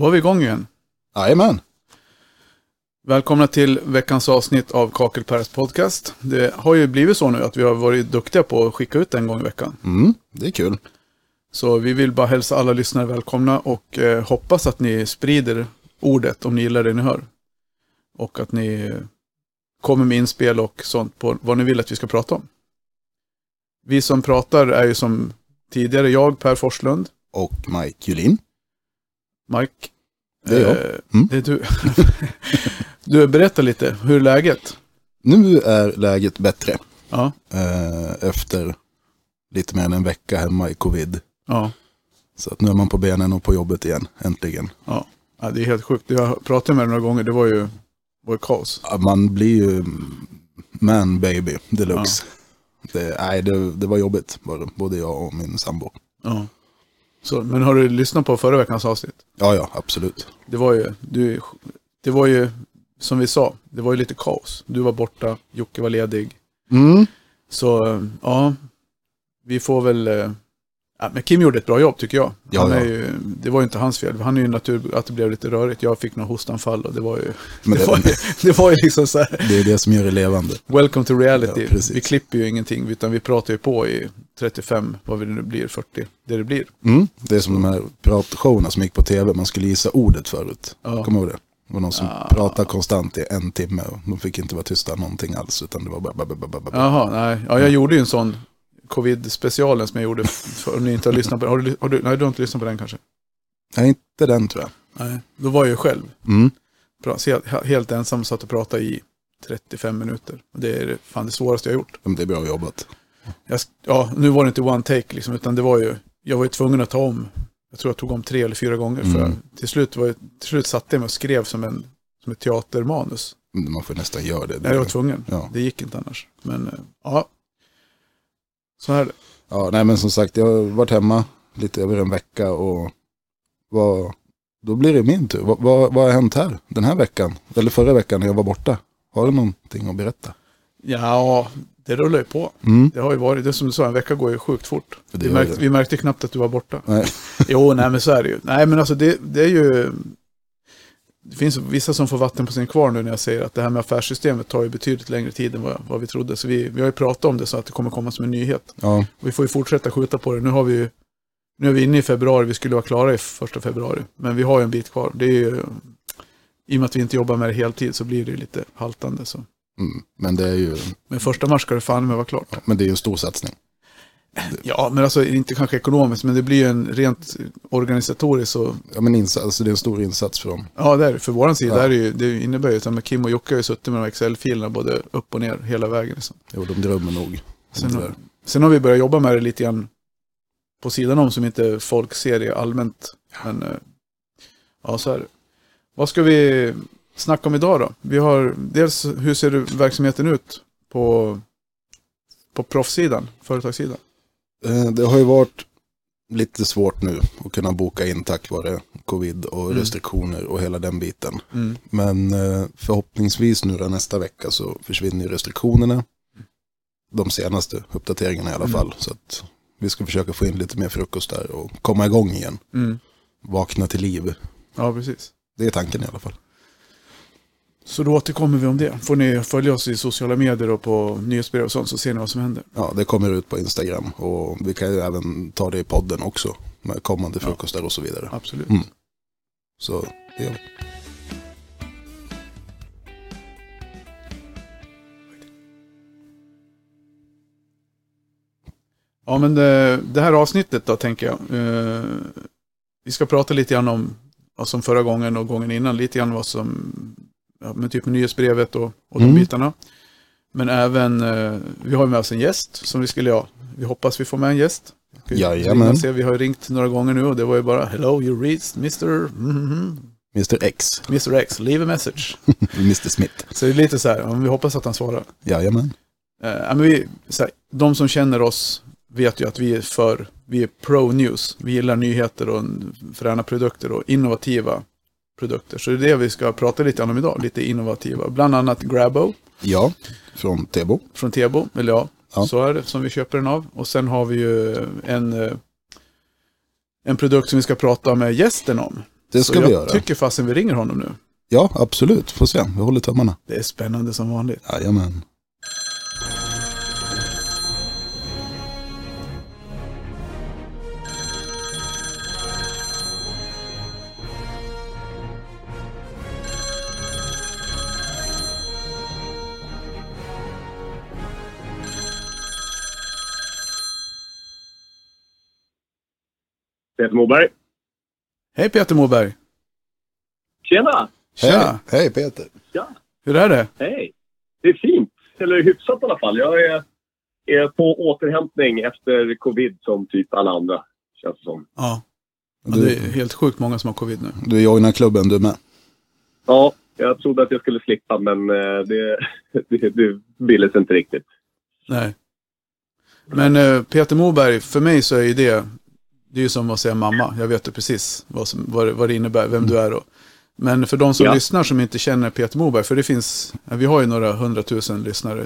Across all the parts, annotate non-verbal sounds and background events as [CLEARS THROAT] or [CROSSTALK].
Då var vi igång igen. Jajamän. Välkomna till veckans avsnitt av Kakelpärs podcast. Det har ju blivit så nu att vi har varit duktiga på att skicka ut en gång i veckan. Mm, det är kul. Så vi vill bara hälsa alla lyssnare välkomna och eh, hoppas att ni sprider ordet om ni gillar det ni hör. Och att ni eh, kommer med inspel och sånt på vad ni vill att vi ska prata om. Vi som pratar är ju som tidigare jag, Per Forslund, Och Mike Julin. Mike. Det är jag. Eh, Mm. Det är du. [LAUGHS] du, berätta lite, hur är läget? Nu är läget bättre. Ja, Eh, efter lite mer än en vecka hemma i covid. ja, Så att nu är man på benen och på jobbet igen, äntligen. ja. ja det är helt sjukt. Jag pratat med dig några gånger, det var ju, var kaos. Ja, Man blir ju man baby deluxe. Det, nej, det, det var jobbigt, både jag och min sambo. Ja. Så, men har du lyssnat på förra veckans avsnitt? Ja, ja, absolut. Det var ju, du, det var ju, som vi sa, det var ju lite kaos. Du var borta, Jocke var ledig. Mm. Så, eh, ja, vi får väl... Ja, men Kim gjorde ett bra jobb tycker jag. Ja, ja. ju, det var ju inte hans fel. Han är ju natur att det blev lite rörigt. Jag fick några hostanfall och det var ju... Men Det var ju, det, det var ju liksom så här, det är det som gör det levande. welcome to reality. Ja, vi klipper ju ingenting, utan vi pratar ju på i 35, vad det nu blir, 40, det det blir. Mm. Det är som de här pratshowerna som gick på tv, man skulle gissa ordet förut. Ja. Kommer du ihåg det? Det var någon som Ja. pratade konstant i en timme och de fick inte vara tysta någonting alls utan det var bara. Jaha, nej. Ja, jag gjorde ju en sån covid-specialen som jag gjorde, för, om ni inte har lyssnat på har du, har du, Nej, du har inte lyssnat på den kanske? Nej, inte den tror jag. Nej. Då var jag ju själv. Mm. Helt, helt ensam satt och pratade i 35 minuter. Det är fan det svåraste jag har gjort. Men det är bra jobbat. Jag, ja, nu var det inte one take liksom, utan det var ju, jag var ju tvungen att ta om. Jag tror jag tog om tre eller fyra gånger. För Mm. till, slut var jag, till slut satte jag mig och skrev som, en, som ett teatermanus. Man får nästan göra det. Nej, jag var tvungen. Ja. Det gick inte annars. Men eh, ja, så är det. ja, nej men som sagt, jag har varit hemma lite över en vecka och vad, då blir det min tur. Vad, vad, vad har hänt här den här veckan? Eller förra veckan när jag var borta? Har du någonting att berätta? Ja, det rullar ju på. Mm. Det har ju varit, det som du sa, en vecka går ju sjukt fort. Vi märkte, vi märkte knappt att du var borta. Nej. Jo, nej men så är det ju. Nej men alltså det, det är ju... Det finns vissa som får vatten på sin kvarn nu när jag säger att det här med affärssystemet tar ju betydligt längre tid än vad, vad vi trodde. Så vi, vi har ju pratat om det så att det kommer komma som en nyhet. Ja, Vi får ju fortsätta skjuta på det. Nu har vi ju... Nu är vi inne i februari, vi skulle vara klara i första februari. Men vi har ju en bit kvar. Det är ju... I och med att vi inte jobbar med det heltid så blir det ju lite haltande. Så. mm. men det är ju Men första mars ska det fan med vara klart. ja, men det är ju en stor satsning. [LAUGHS] Ja, men alltså inte kanske ekonomiskt, men det blir ju en rent organisatoriskt så... Ja, men insats, alltså, det är en stor insats för dem. Ja, det är. För våran sida Ja. är det ju, det innebär ju att med Kim och Jocke har ju suttit med de Excel-filerna både upp och ner hela vägen. Liksom. Jo, de drömmer nog. Sen, har, sen har vi börjat jobba med det lite grann på sidan om som inte folk ser det allmänt. Men eh, ja, så är det. Vad ska vi snacka om idag då? Vi har dels hur ser verksamheten ut på, på proffssidan, företagssidan? Eh, Det har ju varit lite svårt nu att kunna boka in tack vare covid och Mm. restriktioner och hela den biten. Mm. Men eh, förhoppningsvis nu nästa vecka så försvinner ju restriktionerna. De senaste uppdateringarna i alla Mm. fall. Så att vi ska försöka få in lite mer frukost där och komma igång igen. Mm. Vakna till liv. Ja, precis. Det är tanken i alla fall. Så då återkommer vi om det. Får ni följa oss i sociala medier och på nyhetsbrev och sånt så ser ni vad som händer. Ja, det kommer ut på Instagram och vi kan ju även ta det i podden också. Med kommande Ja. frukostar och så vidare. Absolut. Mm. Så det gör vi. Ja, men det, det här avsnittet då tänker jag. Eh, vi ska prata lite grann om, ja, som förra gången och gången innan, lite grann vad som, ja, med typ nyhetsbrevet och, och de Mm. bitarna. Men även, eh, vi har med oss en gäst som vi skulle, ja, vi hoppas vi får med en vi- Jajamän. se, Vi har ringt några gånger nu och det var ju bara Hello, you reached Mr. mhm, Mr X, Mr. X, leave a message. [LAUGHS] Mr Smith. Så det är lite så här, men vi hoppas att han svarar. Jajamän. Eh, men vi, så här, de som känner oss vet ju att vi är för, vi är pro news. Vi gillar nyheter och fräna produkter och innovativa produkter. Så det är det vi ska prata lite om idag, lite innovativa. Bland annat Grabo Ja, från Tebo. från Tebo, eller ja, Ja. så är det som vi köper den av. Och sen har vi ju en, eh, en produkt som vi ska prata med gästen om. Det Så ska vi jag göra. tycker fasen vi ringer honom nu. Ja, absolut. Får se. Vi håller tummarna. Det är spännande som vanligt. Jajamän. Peter Moberg. Hej Peter Moberg! Tjena! Tja! Hej, hej Peter. Ja, Hur är det? hej. Det är fint. Eller hyfsat i alla fall. Jag är, är på återhämtning efter covid som typ alla andra, känns det som. Ja. ja. Det är helt sjukt många som har covid nu. du joinar klubben du med. Ja, jag trodde att jag skulle slippa, men eh, det, [LAUGHS] det, det ville sig inte riktigt. Nej. Men eh, Peter Moberg, för mig så är ju det, det är ju som att säga mamma. Jag vet ju precis vad, som, vad, vad det innebär, vem du är och. Men för de som Ja. lyssnar som inte känner Peter Moberg, för det finns, vi har ju några hundratusen lyssnare.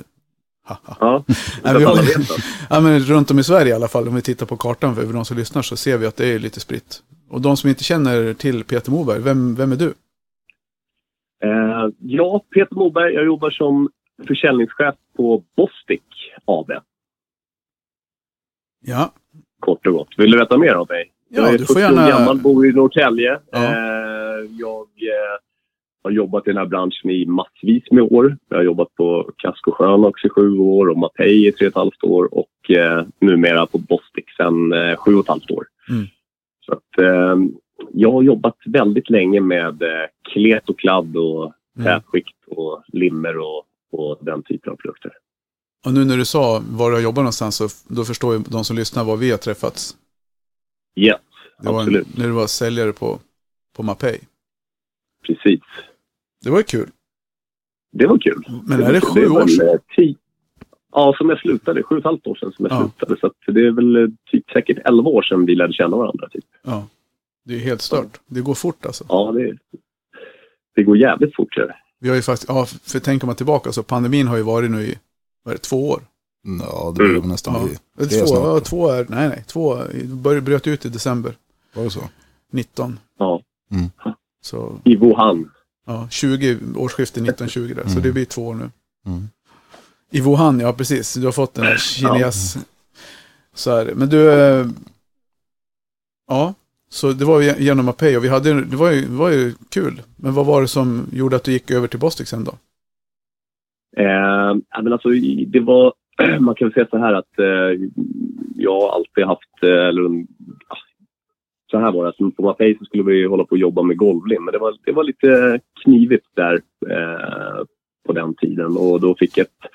Haha. Ja, [LAUGHS] Nej, vi har, [LAUGHS] ja, men runt om i Sverige i alla fall, om vi tittar på kartan för de som lyssnar så ser vi att det är lite spritt. Och de som inte känner till Peter Moberg, vem, vem är du? Eh, ja, Peter Moberg. Jag jobbar som försäljningschef på Bostik AB. Ja, Kort och gott. Vill du veta mer om mig? Ja, jag är du får 40 år gärna- gammal, bor i Norrtälje. Ja. Eh, jag eh, har jobbat i den här branschen i massvis med år. Jag har jobbat på också i sju år och Mapei i tre och ett halvt år och eh, numera på Bostik sedan eh, sju och ett halvt år. Mm. Så att, eh, jag har jobbat väldigt länge med eh, klet och kladd och Mm. tätskikt och limmer och, och den typen av produkter. Och nu när du sa var du jobbar någonstans så då förstår ju de som lyssnar var vi har träffats. Yes, Det var en, absolut. när du var säljare på, på Mapei. Precis. Det var ju kul. Det var kul. Men är det sju var år sedan? Ja, som jag slutade. Sju och ett halvt år sedan som jag Ja. slutade. Så det är väl eh, typ säkert elva år sedan vi lärde känna varandra. Typ. Ja. Det är helt stört. Det går fort alltså. Ja, det, det går jävligt fort. det. Vi har ju faktiskt, ja, för tänker man tillbaka så pandemin har ju varit nu i, vad är det, två år? Ja, det blir Mm. nästan Ja. Det är två, snart. ja, två är, nej nej, två, började, bröt ut i december Var det så? 19. Ja. Mm. Så, I Wuhan. ja, 20, årsskiftet 1920 där, så Mm. det blir två år nu. Mm. I Wuhan, ja precis. Du har fått den här kines... Så är det. Men du... eh, Ja, så det var ju genom Mapei och vi hade, det var, ju, det var ju kul. Men vad var det som gjorde att du gick över till Bostik sen då? Eh, men alltså, det var, [CLEARS THROAT] man kan väl säga så här att eh, jag har alltid haft, eh, eller så här var det, alltså, på Mapei så skulle vi hålla på och jobba med golvlim, men det var, det var lite knivigt där eh, på den tiden och då fick jag ett,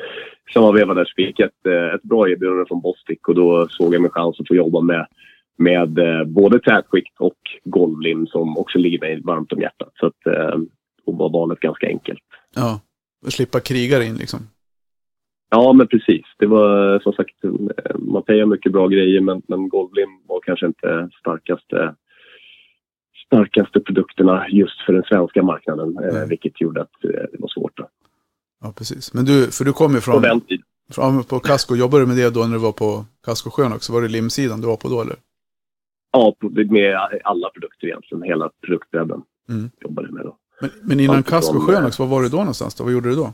samma veva där så fick jag ett, eh, ett bra erbjudande från Bostik och då såg jag min chans att få jobba med med eh, både tätskikt och golvlim som också ligger mig varmt om hjärtat. Så att, eh, då var valet ganska enkelt. Ja, slippa krigare in liksom. Ja, men precis. Det var som sagt, man payar mycket bra grejer men, men Goldlim var kanske inte starkaste, starkaste produkterna just för den svenska marknaden. Eh, vilket gjorde att eh, det var svårt. Då. Ja, precis. Men du, för du kom ju På från, tiden. från på Casco, jobbade du med det då när du var på Casco-sjön också? Var det limsidan du var på då eller? Ja, på- med alla produkter egentligen. Hela produktbredden Mm. jobbade med då. Men, men innan ifrån, Casco-sjön eh, också, var var du då någonstans då? Vad gjorde du då?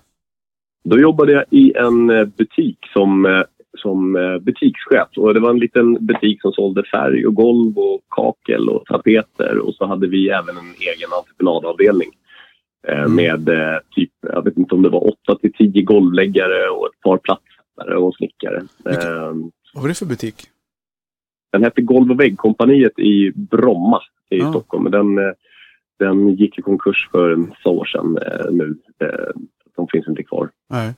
Då jobbade jag i en eh, butik som, eh, som butikschef. Och det var en liten butik som sålde färg och golv och kakel och tapeter. Och så hade vi även en egen entreprenadavdelning. Mm. Med typ, jag vet inte om det var 8 till 10 golvläggare och ett par plattsättare och snickare. Vilket- Eh, Vad var det för butik? Den hette Golv och väggkompaniet i Bromma i Ja. Stockholm. Den, den gick i konkurs för en massa år sedan eh, nu. Eh, De finns inte kvar. Nej,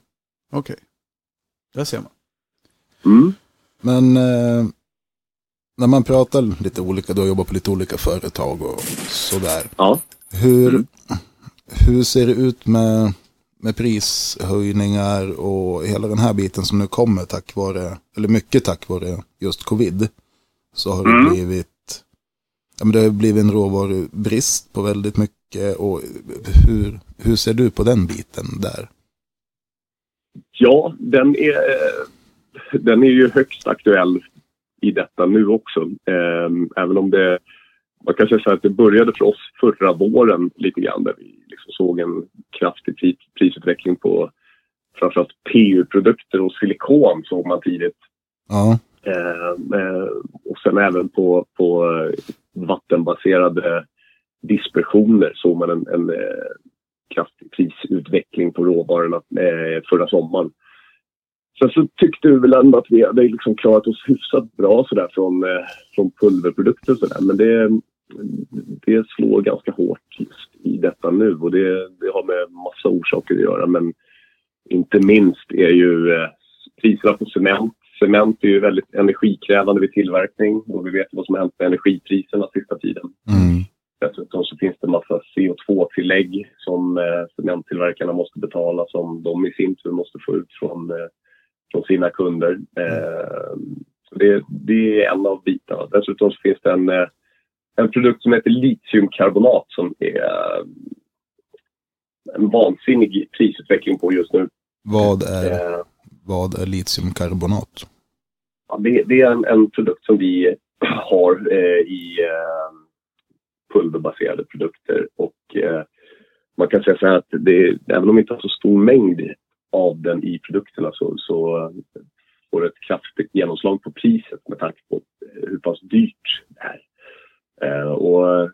okej. Där ser man. Mm. Men eh, när man pratar lite olika, du har jobbat på lite olika företag och sådär. Ja. Hur, Mm. hur ser det ut med, med prishöjningar och hela den här biten som nu kommer tack vare, eller mycket tack vare just covid. Så har det Mm. blivit, ja men det har blivit en råvarubrist på väldigt mycket och hur, hur ser du på den biten där? Ja, den är, eh, den är ju högst aktuell i detta nu också. Eh, Även om det man kan säga att det började för oss förra våren lite grann där vi liksom såg en kraftig pris, prisutveckling på framförallt PU-produkter och silikon såg man tidigt. Ja. Eh, eh, och sen även på, på eh, vattenbaserade dispersioner såg man en, en eh, kraftig prisutveckling på råvarorna eh, förra sommaren. Sen så tyckte vi väl ändå att vi hade liksom klarat oss hyfsat bra sådär från, eh, från pulverprodukter och sådär. Men det, det slår ganska hårt just i detta nu och det, det har med massa orsaker att göra. Men inte minst är ju eh, priserna på cement. Cement är ju väldigt energikrävande vid tillverkning och vi vet vad som har hänt med energipriserna sista tiden. Mm. Dessutom så finns det massa CO2-tillägg som eh, cementtillverkarna måste betala som de i sin tur måste få ut från, eh, från sina kunder. Eh, så det, det är en av bitarna. Dessutom så finns det en, eh, en produkt som heter litiumkarbonat som är eh, en vansinnig prisutveckling på just nu. Vad är, Eh, vad är litiumkarbonat? Ja, det, det är en, en produkt som vi [CLEARS THROAT] har eh, i eh, pulverbaserade produkter. Och eh, man kan säga så här att det, även om vi inte har så stor mängd av den i produkterna så, så eh, får det ett kraftigt genomslag på priset med tanke på eh, hur pass dyrt det är. Eh, och eh,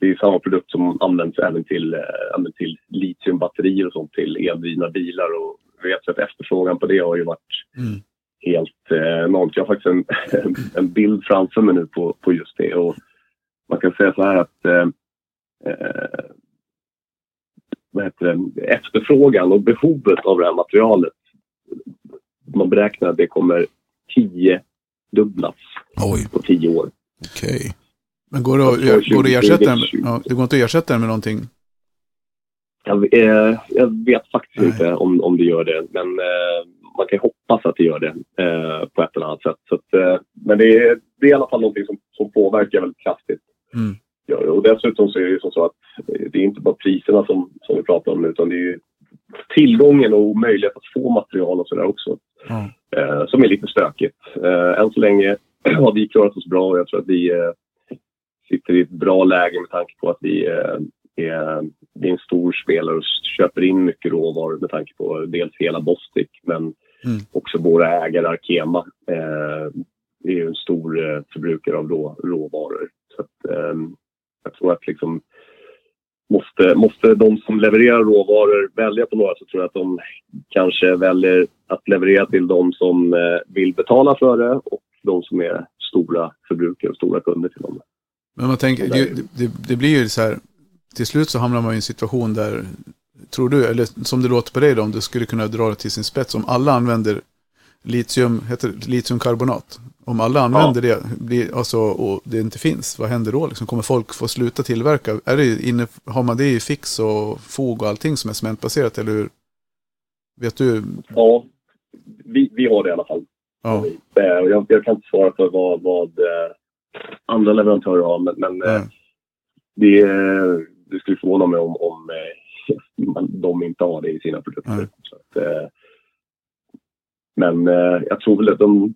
det är samma produkt som används även till, eh, till litiumbatterier och sånt till eldrivna bilar. Och vet att efterfrågan på det har ju varit Mm. helt eh, enormt. Jag har faktiskt en, [LAUGHS] en bild framför mig nu på, på just det. Och man kan säga så här att eh, eh, vad heter det? efterfrågan och behovet av det här materialet. Man beräknar att det kommer tio dubblas Oj, på tio år. okej. Men går det, att, går det att 20, ersätta den? 20. Ja, det går inte att ersätta den med någonting? Jag, eh, jag vet faktiskt Nej. inte om, om det gör det, men eh, man kan hoppas att det gör det eh, på ett eller annat sätt. Så att, eh, men det är, det är i alla fall någonting som, som påverkar väldigt kraftigt. Mm. det. Och dessutom så är det ju som så att eh, det är inte bara priserna som, som vi pratar om utan det är ju tillgången och möjlighet att få material och sådär också. Ja. Eh, som är lite stökigt. Eh, än så länge [CLEARS THROAT] har vi klarat oss bra och jag tror att vi eh, sitter i ett bra läge med tanke på att vi eh, är, vi är en stor spelare och köper in mycket råvaror med tanke på dels hela Bostik men Mm. också våra ägare Arkema eh, är ju en stor eh, förbrukare av rå, råvaror. Så att, eh, jag tror att liksom måste, måste de som levererar råvaror välja på några så tror jag att de kanske väljer att leverera till de som eh, vill betala för det och de som är stora förbrukare och stora kunder till dem. Men man tänker, Det det, det, det blir ju så här, till slut så hamnar man i en situation där, tror du, eller som det låter på dig då, om du skulle kunna dra det till sin spets, om alla använder litium, heter det litiumkarbonat, om alla använder det, blir, alltså, och det inte finns, vad händer då? Liksom, kommer folk få sluta tillverka? Är det inne, har man det i fix och fog och allting som är cementbaserat, eller hur? Vet du? Ja, vi, vi har det i alla fall. Ja, Jag, jag kan inte svara för vad, vad eh, andra leverantörer har men, men ja. det, det skulle förvåna mig om, om eh, [LAUGHS] de inte har det i sina produkter. Så att, eh, men eh, jag tror väl att de,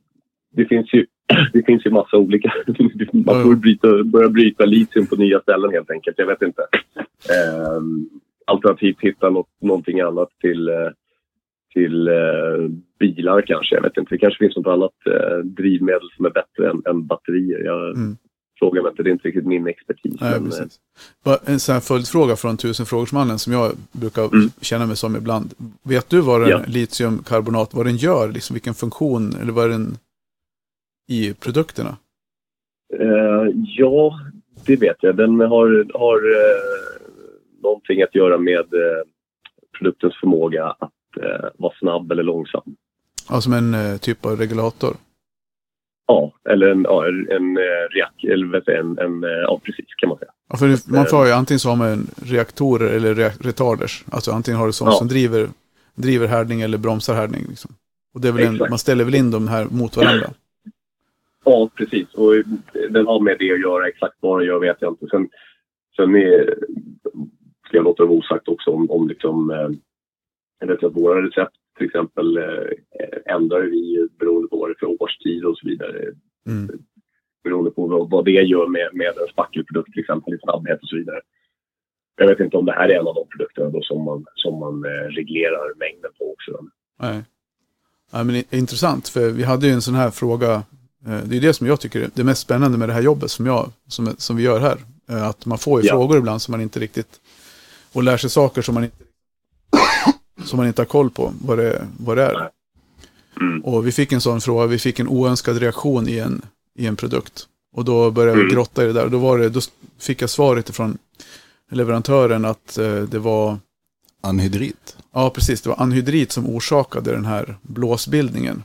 det finns ju [CLEARS THROAT] det finns ju massa olika... [LAUGHS] Man får bryta, börja bryta litium på nya ställen helt enkelt. Jag vet inte. Eh, alternativt hitta något, någonting annat till, till eh, bilar kanske. Jag vet inte. Det kanske finns något annat eh, drivmedel som är bättre än, än batterier. Jag Mm. Frågar mig inte. Det är inte riktigt min expertis. Nej, men, eh, en sån här följdfråga från tusenfrågersmannen som jag brukar Mm. känna mig som ibland. Vet du vad den, Ja. litiumkarbonat, vad den gör? Liksom vilken funktion, eller vad är den i produkterna? Eh, ja, det vet jag. Den har, har eh, någonting att göra med eh, produktens förmåga att eh, vara snabb eller långsam. Ja, som en eh, typ av regulator. Ja, eller en, ja, en eh, reak, eller vet jag, en, en, eh, ja precis kan man säga. Ja, för man får ju antingen så har man reaktorer eller re- retarders. Alltså antingen har du sånt Ja. som driver, driver härdning eller bromsar härdning. Liksom. Och det är väl en, man ställer väl in de här mot varandra. Ja, precis. Och den har med det att göra. Exakt vad den gör vet jag inte. Sen, sen är, ska jag låta det vara osagt också om, om liksom, eh, jag vet att våra recept till exempel eh, ändrar vi beroende på vad det är för årstid och så vidare. Mm. beroende på vad, vad det gör med, med en spackelprodukt till exempel i snabbhet och så vidare. Jag vet inte om det här är en av de produkterna då som man, som man eh, reglerar mängden på också. Nej. Ja, men intressant, för vi hade ju en sån här fråga. eh, Det är det som jag tycker är det mest spännande med det här jobbet som, jag, som, som vi gör här. Eh, Att man får ju Ja. frågor ibland som man inte riktigt... Och lär sig saker som man inte, som man inte har koll på vad det, vad det är. Mm. Och vi fick en sån fråga, vi fick en oönskad reaktion i en, i en produkt. Och då började vi Mm. grotta i det där. Då, var det, då fick jag svaret från leverantören att eh, det var Anhydrit. Ja, precis. Det var anhydrit som orsakade den här blåsbildningen.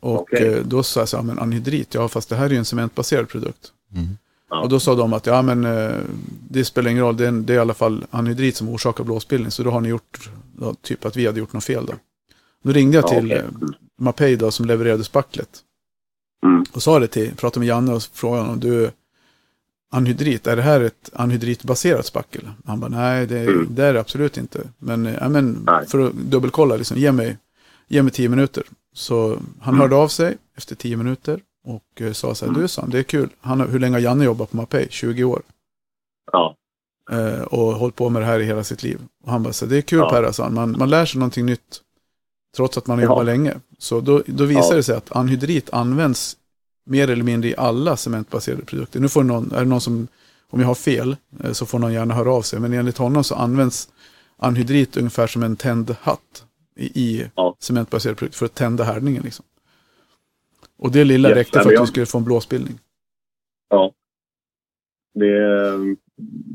Och Okej. eh, då sa jag så här, men anhydrit, ja fast det här är ju en cementbaserad produkt. Mm. Ja. Och då sa de att ja men eh, det spelar ingen roll, det är, det är i alla fall anhydrit som orsakar blåsbildning. Så då har ni gjort, ja, typ att vi hade gjort något fel då. Då ringde jag Ja, till okej. eh, Mapei då som levererade spacklet. Mm. Och sa det till, pratade med Janne och frågade honom, du anhydrit, är det här ett anhydritbaserat spackel? Han bara, nej det, Mm. det är det absolut inte. Men, ja, men Nej. för att dubbelkolla, liksom, ge, mig, ge mig tio minuter. Så han Mm. hörde av sig efter tio minuter och eh, sa så här, Mm. du sa han, det är kul. Han, hur länge har Janne jobbat på Mapei? 20 år. Ja. Eh, och hållit på med det här i hela sitt liv. Och han bara, så det är kul Ja. Per, sa han. Man, man lär sig någonting nytt. Trots att man har Ja. länge. Så då, då visar Ja. det sig att anhydrit används mer eller mindre i alla cementbaserade produkter. Nu får någon, är det någon som, om jag har fel, eh, så får någon gärna höra av sig. Men enligt honom så används anhydrit ungefär som en tänd hatt i, i Ja. cementbaserade produkter för att tända härdningen. Liksom. Och det lilla Yes, räckte för att du skulle få en blåsbildning. Ja. Det är,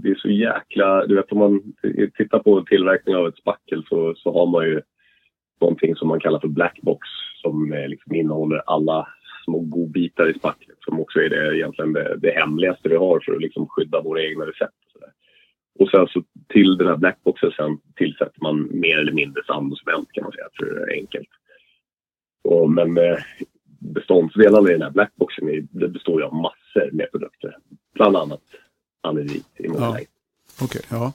det är så jäkla... Du vet, om man tittar på tillverkning av ett spackel så, så har man ju någonting som man kallar för blackbox som eh, liksom innehåller alla små godbitar i spacklet som också är det, egentligen det, det hemligaste vi har för att liksom skydda våra egna recept. Och, sen så till den här blackboxen sen tillsätter man mer eller mindre sand och cement kan man säga, för det är enkelt. Och, men eh, beståndsdelarna i den här blackboxen är, det består ju av massor med produkter. Bland annat anhydrit i många Ja. Okej, ja.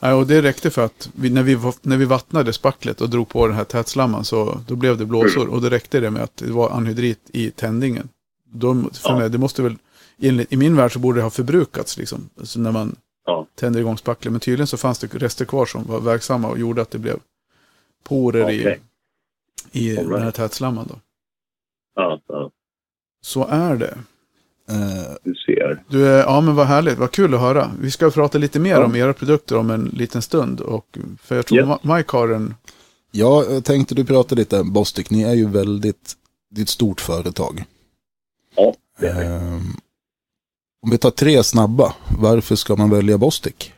Nej, och det räckte för att vi, när, vi, när vi vattnade spacklet och drog på den här tätslamman så då blev det blåsor. Mm. Och det räckte det med att det var anhydrit i tändningen. Då, för Ja. mig, det måste väl, enligt- i min värld så borde det ha förbrukats liksom. Alltså när man Ja. tänder igång spacklet. Men tydligen så fanns det rester kvar som var verksamma och gjorde att det blev porer Okej. i, i All den här right. tätslamman. Då. Ja, ja, Så är det. Du ser. Du, ja men vad härligt, vad kul att höra. Vi ska prata lite mer Ja. om era produkter om en liten stund. Och, för jag tror Yes. Mike har en ja, jag tänkte du pratade lite om Bostik. Ni är ju väldigt, det är ett stort företag. Ja, det är det. Eh, om vi tar tre snabba, varför ska man välja Bostik?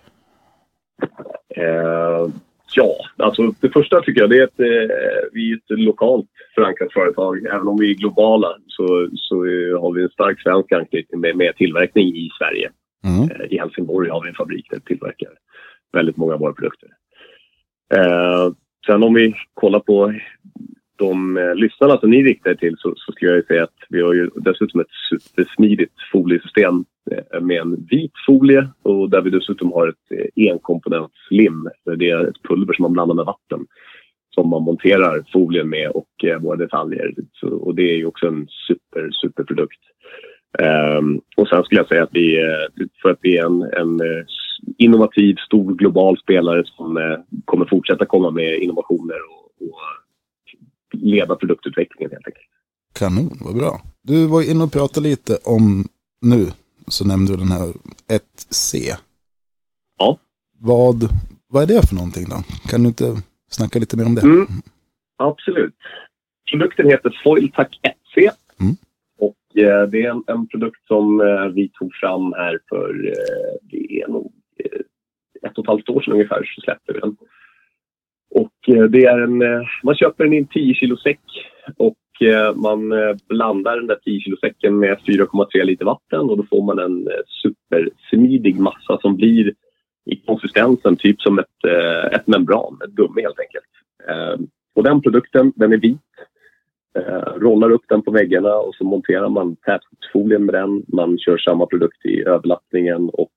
Eh, ja, alltså det första tycker jag det är att eh, vi är ett lokalt förankrat företag. Även om vi är globala så, så har vi en stark svensk anknytning med, med tillverkning i Sverige. Mm. Eh, I Helsingborg har vi en fabrik där vi tillverkar väldigt många av våra produkter. Eh, sen om vi kollar på de eh, lyssnarna som ni riktar er till så, så skulle jag ju säga att vi har ju dessutom ett supersmidigt foliesystem eh, med en vit folie och där vi dessutom har ett eh, enkomponentslim. Det är ett pulver som man blandar med vatten som man monterar folien med och eh, våra detaljer. Så, och det är ju också en super, superprodukt. Ehm, och sen skulle jag säga att vi, eh, för att vi är en, en eh, innovativ, stor global spelare som eh, kommer fortsätta komma med innovationer och, och leda produktutvecklingen helt enkelt. Kanon, vad bra. Du var inne och pratade lite om, nu så nämnde du den här 1C. Ja. Vad, vad är det för någonting då? Kan du inte snacka lite mer om det? Mm. Absolut. Produkten heter Foiltac 1C. Mm. Och eh, det är en, en produkt som eh, vi tog fram här för, eh, det är nog eh, ett och ett halvt år sedan ungefär så släppte vi den. Och eh, det är en, eh, man köper den i en 10 kilo säck och eh, man blandar den där 10 kilo säcken med 4,3 liter vatten och då får man en supersmidig massa som blir i konsistensen typ som ett, ett membran, ett gummi helt enkelt. Ehm, och den produkten, den är vit. Ehm, rollar upp den på väggarna och så monterar man tätskiktsfolien med den. Man kör samma produkt i överlappningen och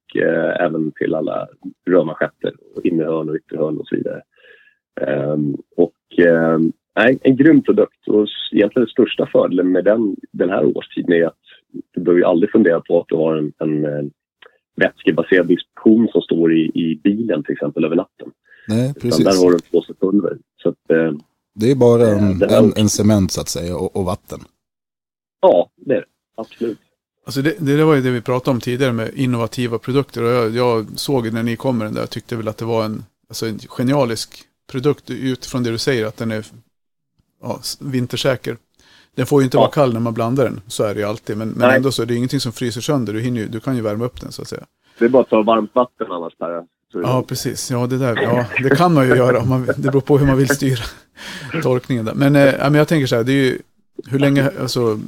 även till alla rörmanschetter, och innerhörn och ytterhörn och så vidare. Eh, och eh, nej, en grym produkt och egentligen den största fördelen med den, den här årstiden är att du behöver aldrig fundera på att du har en, en, vätskebaserad disposition som står i, i bilen till exempel över natten. Nej, Utan precis. där har du en påse pulver. Så att, eh, Det är bara en, Det här- en, en cement så att säga och, och vatten. ja, det är det. Absolut. Alltså det, det var ju det vi pratade om tidigare med innovativa produkter. Och jag, jag såg när ni kom med den där, jag tyckte väl att det var en, alltså en genialisk produkt utifrån det du säger, att den är ja, vintersäker. Den får ju inte Ja. vara kall när man blandar den, så är det ju alltid. Men, men ändå så är det ingenting som fryser sönder, du, ju, du kan ju värma upp den så att säga. Det är bara att ta varmt vatten annars Per. Är Ja, precis. Ja, det där, ja, det kan man ju göra. Man, det beror på hur man vill styra [LAUGHS] tolkningen där. Men, eh, men jag tänker så här, det är ju, hur länge, alltså,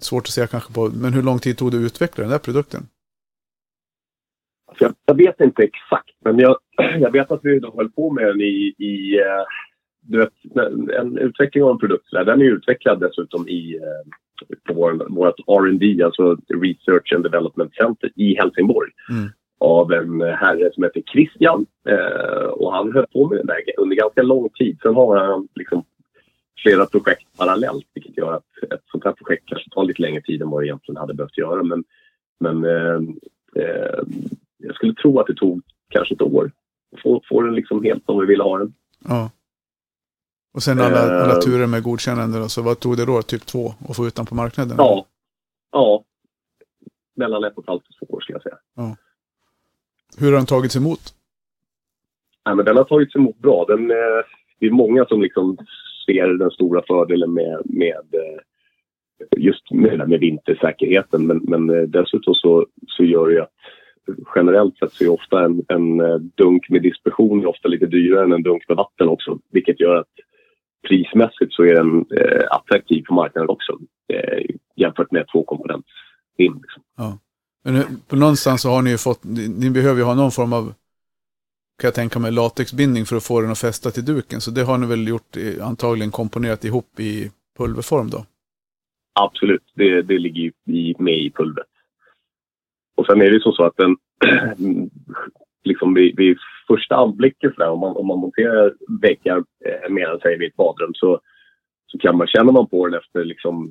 svårt att säga kanske på, men hur lång tid tog det att utveckla den där produkten? Jag, jag vet inte exakt, men jag, [CLEARS THROAT] jag vet att vi då höll på med den i... i eh, du vet, en, utveckling av en produkt. där, Den är utvecklad dessutom i, eh, på vår, vårt R&D, alltså Research and Development Center i Helsingborg. Mm. Av en herre som heter Christian. Eh, och han höll på med den där under ganska lång tid. Sen har han liksom flera projekt parallellt, vilket gör att ett sånt här projekt kanske tar lite längre tid än vad det egentligen hade behövt göra. Men, men eh, eh, jag skulle tro att det tog kanske ett år få, få den liksom helt som vi ville ha den. Ja. Och sen alla, Eh. alla turer med godkännande och så vad tog det då? Typ två att få ut den på marknaden? Ja. Ja. Mellan ett och ett halvt och två år skulle jag säga. Hur har den tagits emot? Nej, men den har tagits emot bra. Den, eh, det är många som liksom ser den stora fördelen med, med eh, just med, med vintersäkerheten. Men, men eh, dessutom så, så gör det ju att generellt sett så är ofta en, en eh, dunk med dispersion ofta lite dyrare än en dunk med vatten också. Vilket gör att prismässigt så är den eh, attraktiv på marknaden också. Eh, jämfört med två komponent liksom. Men nu, på någonstans så har ni ju fått, ni, behöver ju ha någon form av, kan jag tänka mig, latexbindning för att få den att fästa till duken. Så det har ni väl gjort, i- antagligen komponerat ihop i pulverform då? Absolut, det, det ligger ju med i pulvret. Och sen är det så, så att den, [CLEARS THROAT] liksom vid, vid första anblicken så där, om, man, om man monterar väggar eh, medan säger vid ett badrum så, så kan man, känner man på den efter liksom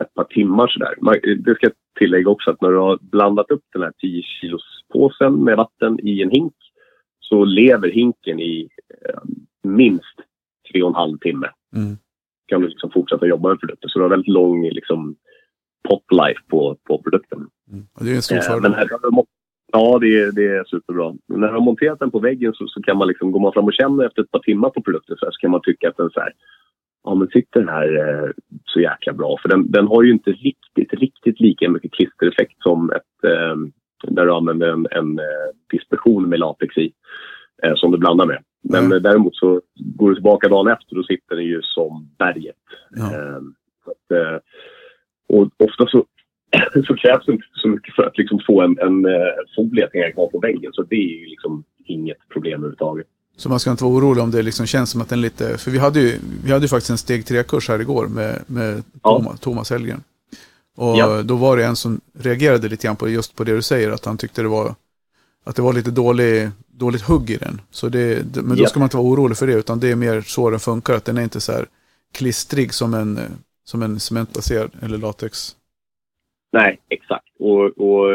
ett par timmar sådär. Man, det ska jag tillägga också att när du har blandat upp den här 10 kilos påsen med vatten i en hink så lever hinken i eh, minst tre och en halv timme Mm. kan du liksom fortsätta jobba med produkten. Så du har väldigt lång liksom, pot life på, på produkten. Mm. Och det är en stor Eh, fördel. mo- ja, det är, det är superbra. Men när du har monterat den på väggen så, så kan man liksom, går man fram och känner efter ett par timmar på produkten så, här, så kan man tycka att den så här, ja men sitter den här eh, så jäkla bra. För den, den har ju inte riktigt, riktigt lika mycket klistereffekt som ett, eh, där du använder en, en eh, dispersion med latex i. Eh, som du blandar med. Men Mm. eh, däremot så går du tillbaka dagen efter då sitter den ju som berget. Ja. Eh, så att, eh, och ofta så, [CLEARS THROAT] så krävs det inte så mycket för att liksom få en, en eh, att hänga kvar på väggen. Så det är ju liksom inget problem överhuvudtaget. Så man ska inte vara orolig om det liksom känns som att den lite, för vi hade ju, vi hade ju faktiskt en steg 3-kurs här igår med, med Ja. Thomas, Thomas Hellgren. Och Ja. då var det en som reagerade lite grann på just på det du säger, att han tyckte det var, att det var lite dålig, dåligt hugg i den. Så det, det, men då Ja. ska man inte vara orolig för det, utan det är mer så den funkar, att den är inte så här klistrig som en, eh, som en cementbaserad eller latex. Nej, exakt. Och, och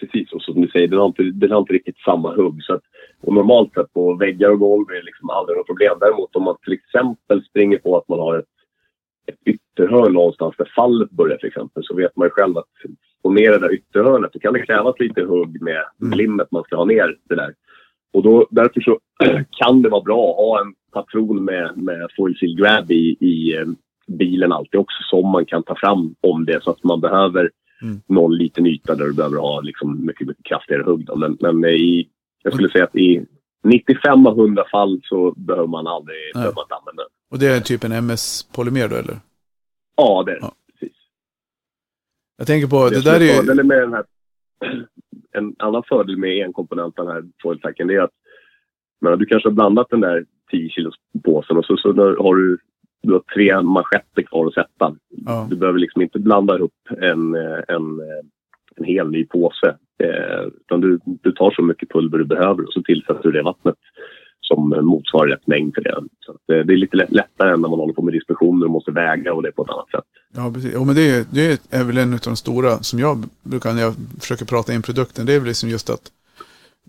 precis och som du säger, den har inte, den har inte riktigt samma hugg. Så att, och normalt sett på väggar och golv är det liksom aldrig något problem. Däremot om man till exempel springer på att man har ett, ett ytterhörn någonstans där fallet börjar till exempel så vet man ju själv att få ner det där ytterhörnet då kan det krävas lite hugg med Mm. limmet man ska ha ner det där. Och då, därför så [CLEARS THROAT] kan det vara bra att ha en patron med, med foil seal grab i, i eh, bilen alltid också som man kan ta fram om det så att man behöver Mm. någon liten yta där du behöver ha liksom mycket, mycket kraftigare hugg. Då. Men, men i, jag skulle säga att i 95 av 100 fall så behöver man aldrig Nej. behöver man inte använda den. Och det är typ en MS-polymer då, eller? Ja, det är det. Ja. Precis. Jag tänker på, det, som där är ju... med den här, [CLEARS THROAT] en annan fördel med en komponent den här foiltacken det är att men, du kanske har blandat den där 10 kilos påsen och så, så har du, du har tre manschetter kvar att sätta. Ja. Du behöver liksom inte blanda ihop en, eh, en, eh, en hel ny påse. Eh, utan du, du tar så mycket pulver du behöver och så tillsätter du det vattnet som motsvarar rätt mängd för det. Så att, eh, det är lite lätt, lättare än när man håller på med distributioner och måste väga och det på ett annat sätt. Ja, precis. Jo, men det är, det är väl en av de stora som jag brukar, när jag försöker prata in produkten, det är väl liksom just att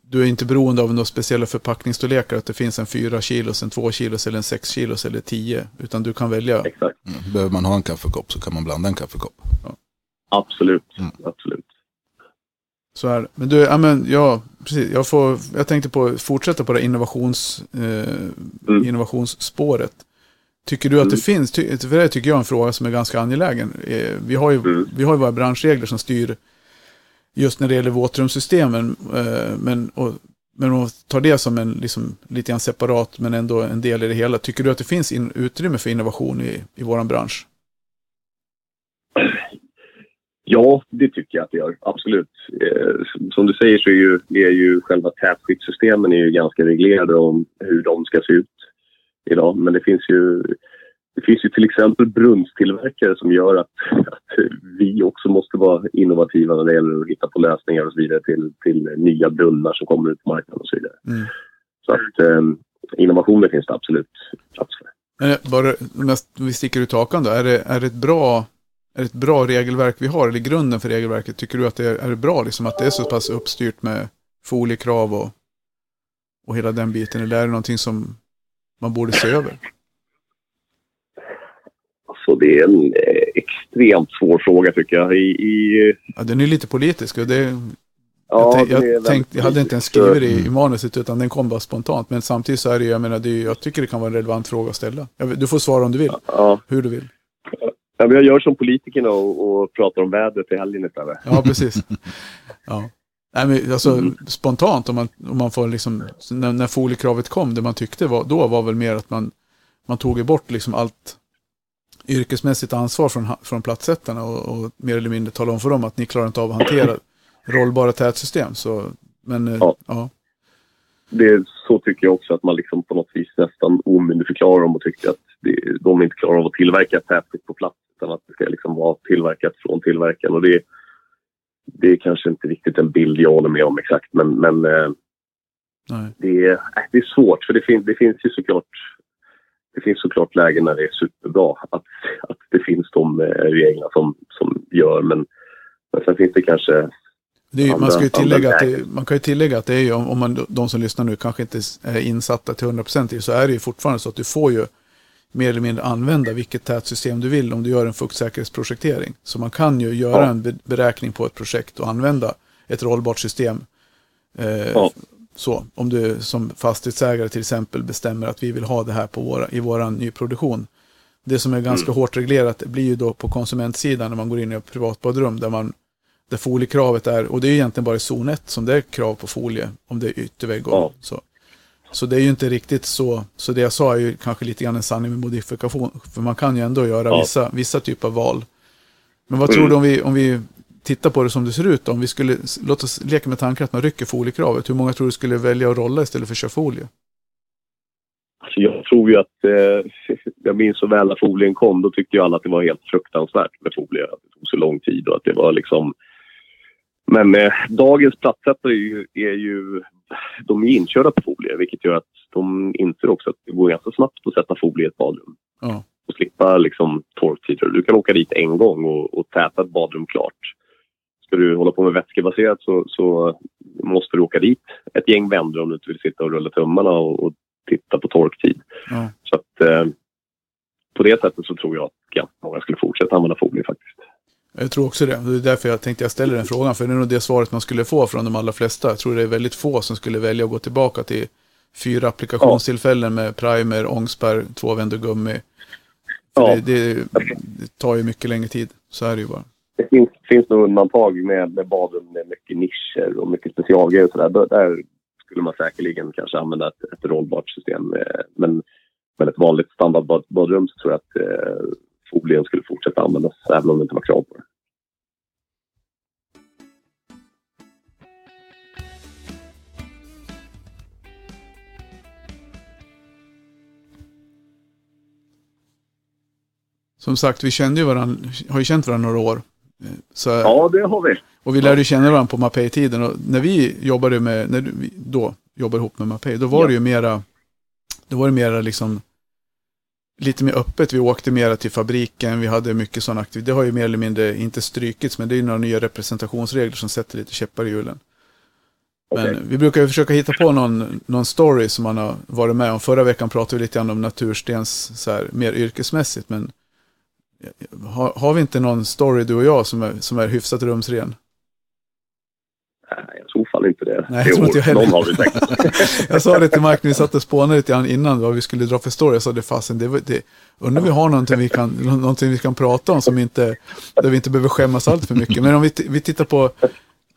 du är inte beroende av några speciella förpackningsstorlekar, att det finns en 4 kilos, en 2 kilos eller en 6 kilos eller 10, utan du kan välja. Exakt. Mm. Behöver man ha en kaffekopp så kan man blanda en kaffekopp. Absolut. Mm. Absolut. Så är det. Men du, ja men ja, precis. Jag, får, jag tänkte på fortsätta på det innovations, eh, Mm. innovationsspåret. Tycker du att det Mm. finns, för det tycker jag är en fråga som är ganska angelägen. Eh, vi, har ju, Mm. vi har ju våra branschregler som styr just när det gäller våtrumssystemen. Eh, men, och, men om man tar det som en liksom, lite grann separat men ändå en del i det hela. Tycker du att det finns in, utrymme för innovation i, i vår bransch? Ja, det tycker jag att det gör. Absolut. Eh, som du säger så är ju, är ju själva tätskyddssystemen är ju ganska reglerade om hur de ska se ut idag. Men det finns ju, det finns ju till exempel brunnstillverkare som gör att, att vi också måste vara innovativa när det gäller att hitta på lösningar och så vidare till, till nya brunnar som kommer ut på marknaden och så vidare. Mm. Så att eh, innovationer finns det absolut plats för. Eh, bara, mest, vi sticker ut hakan då. Är det, är det ett bra är det ett bra regelverk vi har? Eller grunden för regelverket? Tycker du att det är, är det bra liksom att det är så pass uppstyrt med foliekrav och, och hela den biten? Eller är det någonting som man borde se över? Alltså det är en eh, extremt svår fråga tycker jag. I, i, Ja, den är lite politisk och det, jag, ja, tänk, jag, väldigt tänkte, jag hade inte ens skrivit det i, i manuset utan den kom bara spontant. Men samtidigt så är det jag menar, det jag tycker det kan vara en relevant fråga att ställa. Jag, du får svara om du vill, Ja, hur du vill. Ja, men jag gör som politikerna och, och pratar om vädret i helgen istället. Ja, precis. [LAUGHS] Ja. Nej, men alltså, Mm. Spontant, om man, om man får liksom, när, när foliekravet kom, det man tyckte var, då var väl mer att man, man tog bort liksom allt yrkesmässigt ansvar från, från plattsättarna och, och mer eller mindre tala om för dem att ni klarar inte av att hantera rollbara tätsystem. Så, men eh, Ja. ja. Det, så tycker jag också att man liksom på något vis nästan omyndigförklarar dem och tycker att det, de inte klarar av att tillverka tätskikt på plats utan att det ska liksom vara tillverkat från tillverkaren. Och det, det är kanske inte riktigt en bild jag håller med om exakt men, men eh, det, är, äh, det är svårt för det, fin, det finns ju såklart det finns såklart lägen när det är superbra att, att det finns de eh, reglerna som, som gör men, men sen finns det kanske ju- man, Andra- ska ju tillägga att det, man kan ju tillägga att det är ju, om, man, de som lyssnar nu kanske inte är insatta till 100% i så är det ju fortfarande så att du får ju mer eller mindre använda vilket tätsystem du vill om du gör en fuktsäkerhetsprojektering. Så man kan ju göra Ja. en be- beräkning på ett projekt och använda ett rollbart system. Eh, Ja. Så, om du som fastighetsägare till exempel bestämmer att vi vill ha det här på våra, i vår nyproduktion. Det som är ganska Mm. hårt reglerat blir ju då på konsumentsidan när man går in i ett privatbadrum där man där foliekravet är, och det är egentligen bara i zon 1 som det är krav på folie, om det är yttervägg och Ja. så. Så det är ju inte riktigt så, så det jag sa är ju kanske lite grann en sanning med modifikation, för man kan ju ändå göra Ja. vissa, vissa typer av val. Men vad Mm. tror du om vi, om vi tittar på det som det ser ut då? Om vi skulle, låt oss leka med tanken att man rycker foliekravet, hur många tror du skulle välja att rolla istället för att köra folie? Alltså jag tror ju att, eh, [LAUGHS] jag minns så väl när folien kom, då tyckte ju alla att det var helt fruktansvärt med folie. Att det tog så lång tid och att det var liksom... Men eh, dagens plattsättare är ju, är ju, de är inkörda på folie, vilket gör att de inser också att det går ganska snabbt att sätta folie i ett badrum. Ja. Och slippa liksom torktider. Du kan åka dit en gång och, och täta ett badrum klart. Ska du hålla på med vätskebaserat så, så måste du åka dit ett gäng vändor om du inte vill sitta och rulla tummarna och, och titta på torktid. Ja. Så att eh, på det sättet så tror jag att ganska många skulle fortsätta använda folie faktiskt. Jag tror också det. Det är därför jag tänkte jag ställer den frågan. För det är nog det svaret man skulle få från de allra flesta. Jag tror det är väldigt få som skulle välja att gå tillbaka till fyra applikationstillfällen med primer, ångspärr, tvåvänd och gummi. Ja. det, det, det tar ju mycket längre tid. Så är det ju bara. Det finns, finns nog undantag med, med badrum med mycket nischer och mycket specialgrejer och sådär. Där- skulle man säkerligen kanske använda ett, ett rollbart system. Men, men ett vanligt standardbadrum så tror jag att eh, folien skulle fortsätta användas även om det inte var krav på det. Som sagt, vi kände ju varandra, har ju känt varandra några år. Så, Ja, det har vi. Och vi lärde känna varandra på Mapei-tiden. Och när vi jobbade med, när vi då jobbade ihop med Mapei, då var Ja. det ju mera, Då var det mer liksom lite mer öppet. Vi åkte mer till fabriken. Vi hade mycket sådana aktiviteter. Det har ju mer eller mindre inte strykits, men det är ju några nya representationsregler som sätter lite käppar i hjulen. Men vi brukar ju försöka hitta på någon, någon story som man har varit med om. Förra veckan pratade vi lite grann om naturstens så här, mer yrkesmässigt. Men har, har vi inte någon story du och jag som är, som är hyfsat rumsren? Nej, i så fall inte det. Nej, jag tror inte jag heller. Någon har vi säkert. [LAUGHS] Jag sa det till Mark när vi satt och spånade lite grann innan vad vi skulle dra för story. Jag sa det fasen, det, det, undrar om vi har någonting vi, kan, någonting vi kan prata om som inte, där vi inte behöver skämmas allt för mycket. Men om vi, vi tittar på,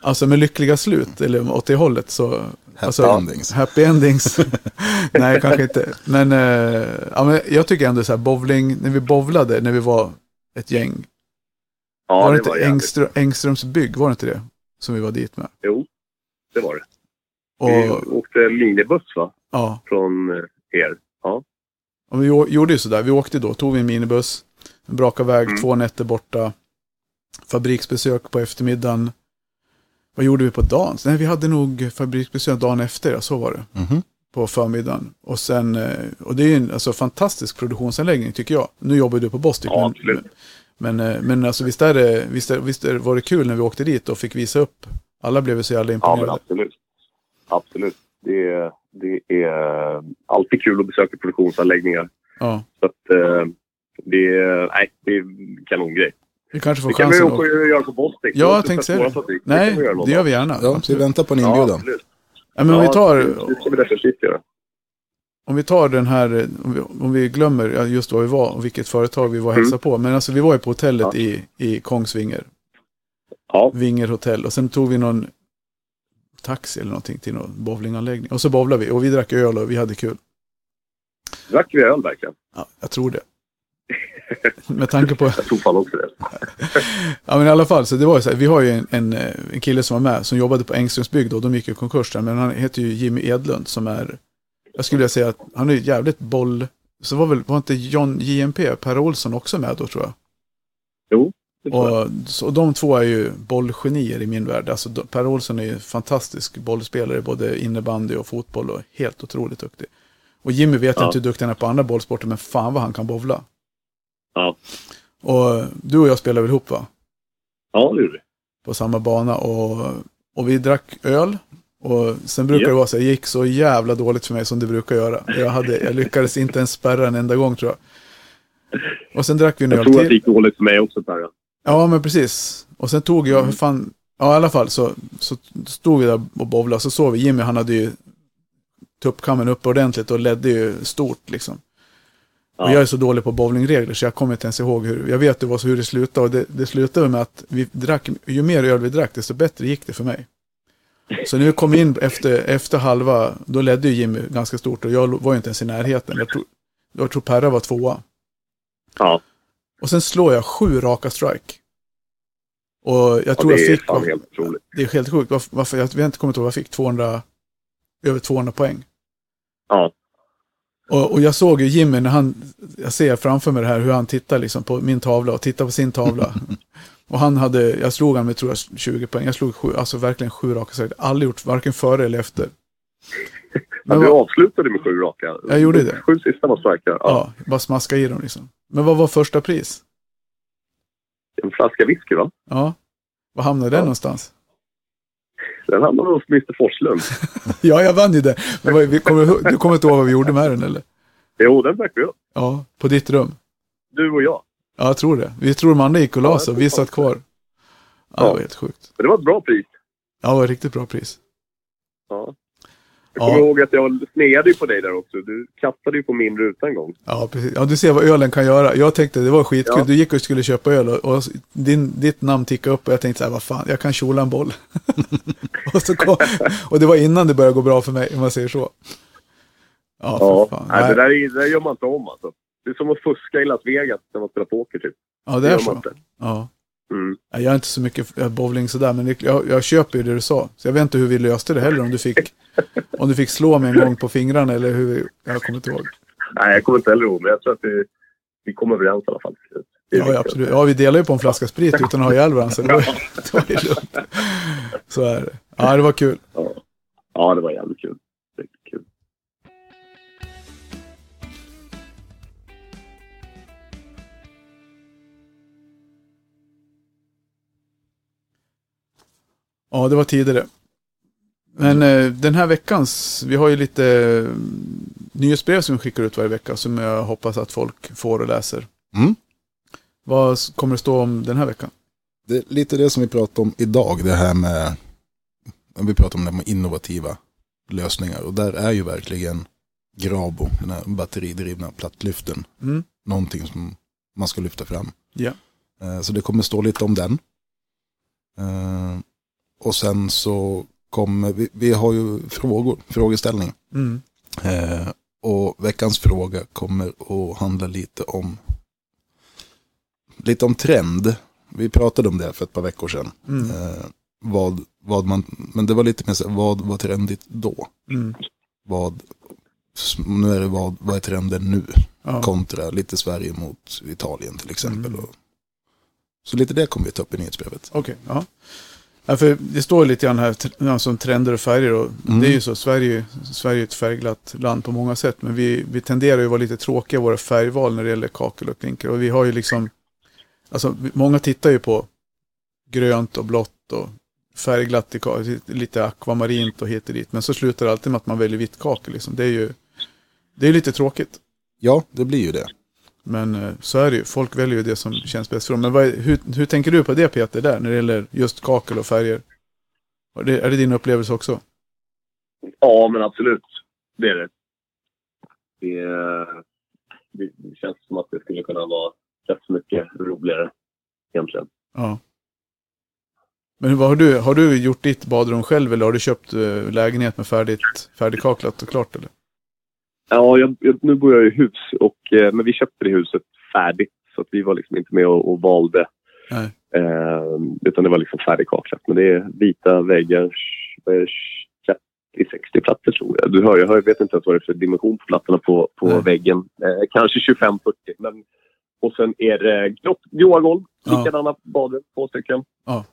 alltså med lyckliga slut, eller åt det hållet så. Happy alltså, endings. Happy endings. [LAUGHS] Nej, kanske inte. Men, eh, ja, men jag tycker ändå så här, bowling, när vi bowlade, när vi var ett gäng. Ja, var det, det var inte jävligt. Engström, Engströms bygg, var det inte det? Som vi var dit med. Jo, det var det. Och, Vi åkte minibuss va? ja, Från eh, er. Ja. Och vi gjorde ju sådär, vi åkte då, tog vi en minibuss, brakade väg, Mm. två nätter borta, fabriksbesök på eftermiddagen. Vad gjorde vi på dagen? Nej, vi hade nog fabriksbesök dagen efter, ja, så var det, Mhm. på förmiddagen. Och sen, eh, och det är en alltså, fantastisk produktionsanläggning tycker jag. Nu jobbar du på Bostik, Ja, men, men, eh, men alltså visst är det, visst, är, visst var det kul när vi åkte dit och fick visa upp. Alla blev så jävla Ja, imponerade. absolut. Absolut. Det är, det är alltid kul att besöka produktionsanläggningar. Ja, Så att, eh, det, är, nej, det är en kanongrej. Vi kanske får Det kan vi chansen. också att- göra på Bostik. Ja, jag tänkte sett säga det. Nej, det gör vi gärna. Ja, så vi väntar på en Ja, inbjudan. absolut. Ja, men om vi Ja, tar, Det ska vi definitivt göra. Om vi tar den här, om vi, om vi glömmer ja, just var vi var och vilket företag vi var och Mm. hälsade på. Men alltså vi var ju på hotellet Ja. i, i Kongsvinger, Ja, Vinger hotell. Och sen tog vi någon taxi eller någonting till någon bowlinganläggning. Och så bowlade vi och vi drack öl och vi hade kul. drack vi öl verkligen? Ja, jag tror det. Med tanke på, [LAUGHS] Jag tror fan också det. ja men i alla fall, så det var ju så här, vi har ju en, en, en kille som var med som jobbade på Engströms bygg då, de gick i konkurs där, men han heter ju Jimmy Edlund som är, jag skulle vilja säga att han är ju jävligt boll, så var väl, var inte John JMP, Per Olsson också med då tror jag? Jo. Och, så de två är ju bollgenier i min värld. Alltså, Per Olsson är ju en fantastisk bollspelare, både innebandy och fotboll och helt otroligt duktig. Och Jimmy vet Ja. inte hur duktig han är på andra bollsporter, men fan vad han kan bowla. Ja. Och du och jag spelar väl ihop va? Ja, det gjorde vi. På samma bana och, och vi drack öl. Och sen brukar Ja. det vara så, det gick så jävla dåligt för mig som det brukar göra. Jag, hade, jag lyckades inte ens spärra en enda gång tror jag. Och sen drack vi en Jag öl tror att till. det gick dåligt för mig också Per. Ja, men precis. Och sen tog jag, Mm. fan, ja i alla fall så, så stod vi där och bowlade. Så såg vi Jimmy, han hade ju tuppkammen upp ordentligt och ledde ju stort liksom. Och Ja. jag är så dålig på bowlingregler så jag kommer inte ens ihåg hur, jag vet det var så hur det slutade och det, det slutade med att vi drack, ju mer öl vi drack desto bättre gick det för mig. Så när vi kom in efter, efter halva, då ledde ju Jimmy ganska stort och jag var ju inte ens i närheten. Jag tror, jag tror Perra var tvåa. Ja, Och sen slår jag sju raka strike. Och jag ja tror det jag fick, otroligt. det är helt sjukt, varför, varför jag vet inte kommit ihåg, jag fick 200, över 200 poäng. Ja, Och, och jag såg ju Jimmy när han, jag ser framför mig det här hur han tittar liksom på min tavla och tittar på sin tavla. [LAUGHS] och han hade, jag slog han med tror jag 20 poäng, jag slog sju, alltså verkligen sju raka strike. Aldrig gjort, varken före eller efter. [LAUGHS] ja Men du vad, avslutade med sju raka. Jag gjorde det. Sju sista var starka. Ja. ja, bara smaska i dem liksom. Men vad var första pris? En flaska whisky va? Ja, var hamnade den Ja. någonstans? Den hamnade hos Mr Forslund. [LAUGHS] Ja, jag vann ju det. Men vi kommer, du kommer inte ihåg vad vi gjorde med den eller? Jo, den drack vi upp. Ja, på ditt rum. Du och jag. Ja, jag tror det. Vi tror de andra gick och la sig vi satt kvar. Ja, det Ja. var helt sjukt. Men det var ett bra pris. Ja, det var ett riktigt bra pris. Ja. Jag Ja. kommer ihåg att jag sneade på dig där också. Du kastade ju på min ruta en gång. Ja, precis. Ja, du ser vad ölen kan göra. Jag tänkte det var skitkul. Ja. Du gick och skulle köpa öl och, och din, ditt namn tickade upp och jag tänkte så här, vad fan, jag kan kjola en boll. [LAUGHS] och, så kom, [LAUGHS] och det var innan det började gå bra för mig, om man säger så. Ja, Ja, för fan. Nej, Nej. det, där, är- det där gör man inte om alltså. Det är som att fuska i Las Vegas när man spelar poker typ. ja, det är gör man så. inte. Ja. Mm. Jag är inte så mycket för bowling sådär, men jag, jag köper ju det du sa. Så jag vet inte hur vi löste det heller, om du fick, [LAUGHS] om du fick slå mig en gång på fingrarna eller hur, vi- jag kommer inte ihåg. Nej, jag kommer inte heller ihåg, men jag tror att vi, vi kom överens i alla fall. Ja, ja, absolut. Ja, vi delar ju på en flaska sprit utan att ha ihjäl varandra, så det var, [LAUGHS] det var ju lugnt. Så är det. Ja, det var kul. Ja, det var jävligt kul. Ja, det var tidigare. Men eh, den här veckans, vi har ju lite eh, nyhetsbrev som vi skickar ut varje vecka som jag hoppas att folk får och läser. Mm. Vad kommer det stå om den här veckan? Det är lite det som vi pratar om idag, det här med, vi pratar om det med innovativa lösningar. Och där är ju verkligen Grabo, den här batteridrivna plattlyften, Mm. någonting som man ska lyfta fram. Ja. Eh, Så det kommer stå lite om den. Och sen så kommer, vi, vi har ju frågor, frågeställning. Mm. Eh, Och veckans fråga kommer att handla lite om lite om trend. Vi pratade om det för ett par veckor sedan. Mm. Eh, vad, vad man, men det var lite mer så vad var trendigt då? Mm. Vad, nu är det vad, vad är trenden nu? Ja. Kontra lite Sverige mot Italien till exempel. Mm. Och, så lite det kommer vi ta upp i nyhetsbrevet. Okej, ja. Ja. För det står lite grann här som trender och färger. Och Mm. Det är ju så, Sverige, Sverige är ett färgglatt land på många sätt. Men vi, vi tenderar ju att vara lite tråkiga i våra färgval när det gäller kakel och klinker. Och vi har ju liksom, alltså många tittar ju på grönt och blått och färgglatt, lite akvamarint och hit och dit. Men så slutar det alltid med att man väljer vitt kakel. Liksom. Det är ju det är lite tråkigt. Ja, det blir ju det. Men eh, så är det ju. Folk väljer ju det som känns bäst för dem. Men vad hur, hur tänker du på det Peter, där, när det gäller just kakel och färger? Är det, är det din upplevelse också? Ja, men absolut. Det är det. Det, är- det det känns som att det skulle kunna vara rätt så mycket roligare egentligen. Ja. Men vad har du, har du gjort ditt badrum själv eller har du köpt eh, lägenhet med färdigt, färdigkaklat och klart eller? Ja, jag, jag, nu bor jag i hus, och, eh, men vi köpte det huset färdigt. Så att vi var liksom inte med och, och valde. Eh, utan det var liksom färdigkaklat. Men det är vita väggar, vad är det, 30-60 plattor tror jag. Du hör, jag hör, jag vet inte ens vad det är för dimension på plattorna på, på Nej. väggen. Eh, kanske 25-40. Men, och sen är det grått, gråa golv, Ja. likadana badrum, två stycken. Ja,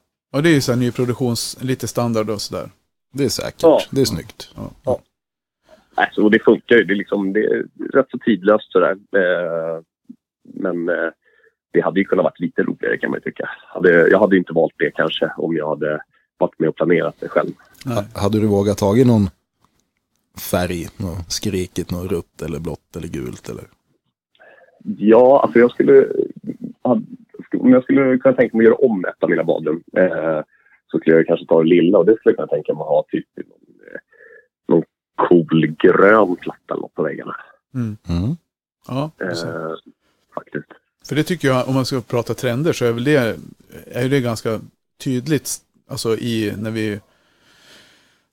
det är ju så här nyproduktions, lite standard och sådär. Det är säkert. Ja. Det är snyggt. Ja. Alltså, det funkar ju. Det är, liksom, det är rätt så tidlöst sådär. Eh, men eh, det hade ju kunnat varit lite roligare kan man ju tycka. Hade, jag hade ju inte valt det kanske om jag hade varit med och planerat det själv. Nej. Ha- Hade du vågat tagit någon färg, något skrikigt, något rött eller blått eller gult eller? Ja, alltså jag skulle... Om jag skulle kunna tänka mig att göra om ett av mina badrum eh, så skulle jag kanske ta det lilla och det skulle jag kunna tänka mig att ha typ cool grön eller något på väggarna. Mm. Mm. Ja. Eh, faktiskt. För det tycker jag, om man ska prata trender, så är väl det, är ju det ganska tydligt, alltså i, när vi,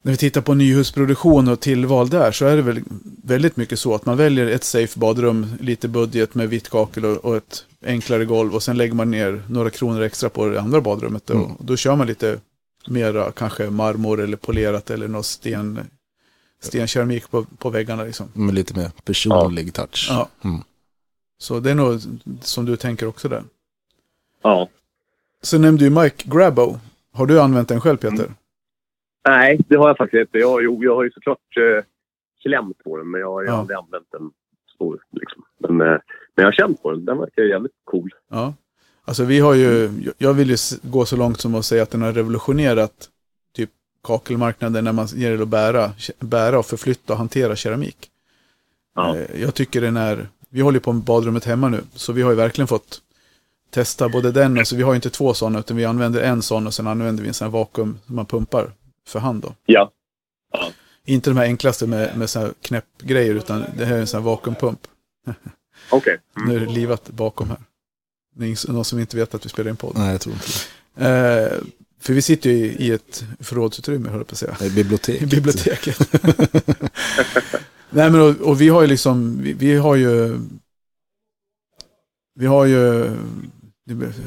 när vi tittar på nyhusproduktion och tillval där, så är det väl väldigt mycket så att man väljer ett safe badrum, lite budget med vitt kakel och, och ett enklare golv och sen lägger man ner några kronor extra på det andra badrummet. Då, Mm. och då kör man lite mera kanske marmor eller polerat eller någon sten, stenkeramik på, på väggarna liksom. Med lite mer personlig touch. Ja. Mm. Så det är nog som du tänker också där. Ja. Så nämnde ju Mike Grabo. Har du använt den själv Peter? Nej, det har jag faktiskt inte. Jag, jo, jag har ju såklart eh, klämt på den, men jag har Ja. aldrig använt den så. Liksom. Men, eh, men jag har känt på den. Den verkar jävligt cool. Ja. Alltså vi har ju, jag vill ju gå så långt som att säga att den har revolutionerat kakelmarknaden när man ger det att bära, bära och förflytta och hantera keramik. Ja. Eh, Jag tycker den är, vi håller på med badrummet hemma nu, så vi har ju verkligen fått testa både den och så vi har ju inte två sådana utan vi använder en sån och sen använder vi en sån här vakuum som man pumpar för hand då. Ja. Inte de här enklaste med, med så här knäppgrejer utan det här är en sån här vakuumpump. Okej. [LAUGHS] Nu är det livat bakom här. Det är någon som inte vet att vi spelar in podd. Nej, jag tror inte det. Eh, för vi sitter ju i, i ett förrådsutrymme, höll jag på att säga. Det är bibliotek. I [LAUGHS] biblioteket. [LAUGHS] Nej men och, och vi har ju liksom, vi, vi har ju, vi har ju,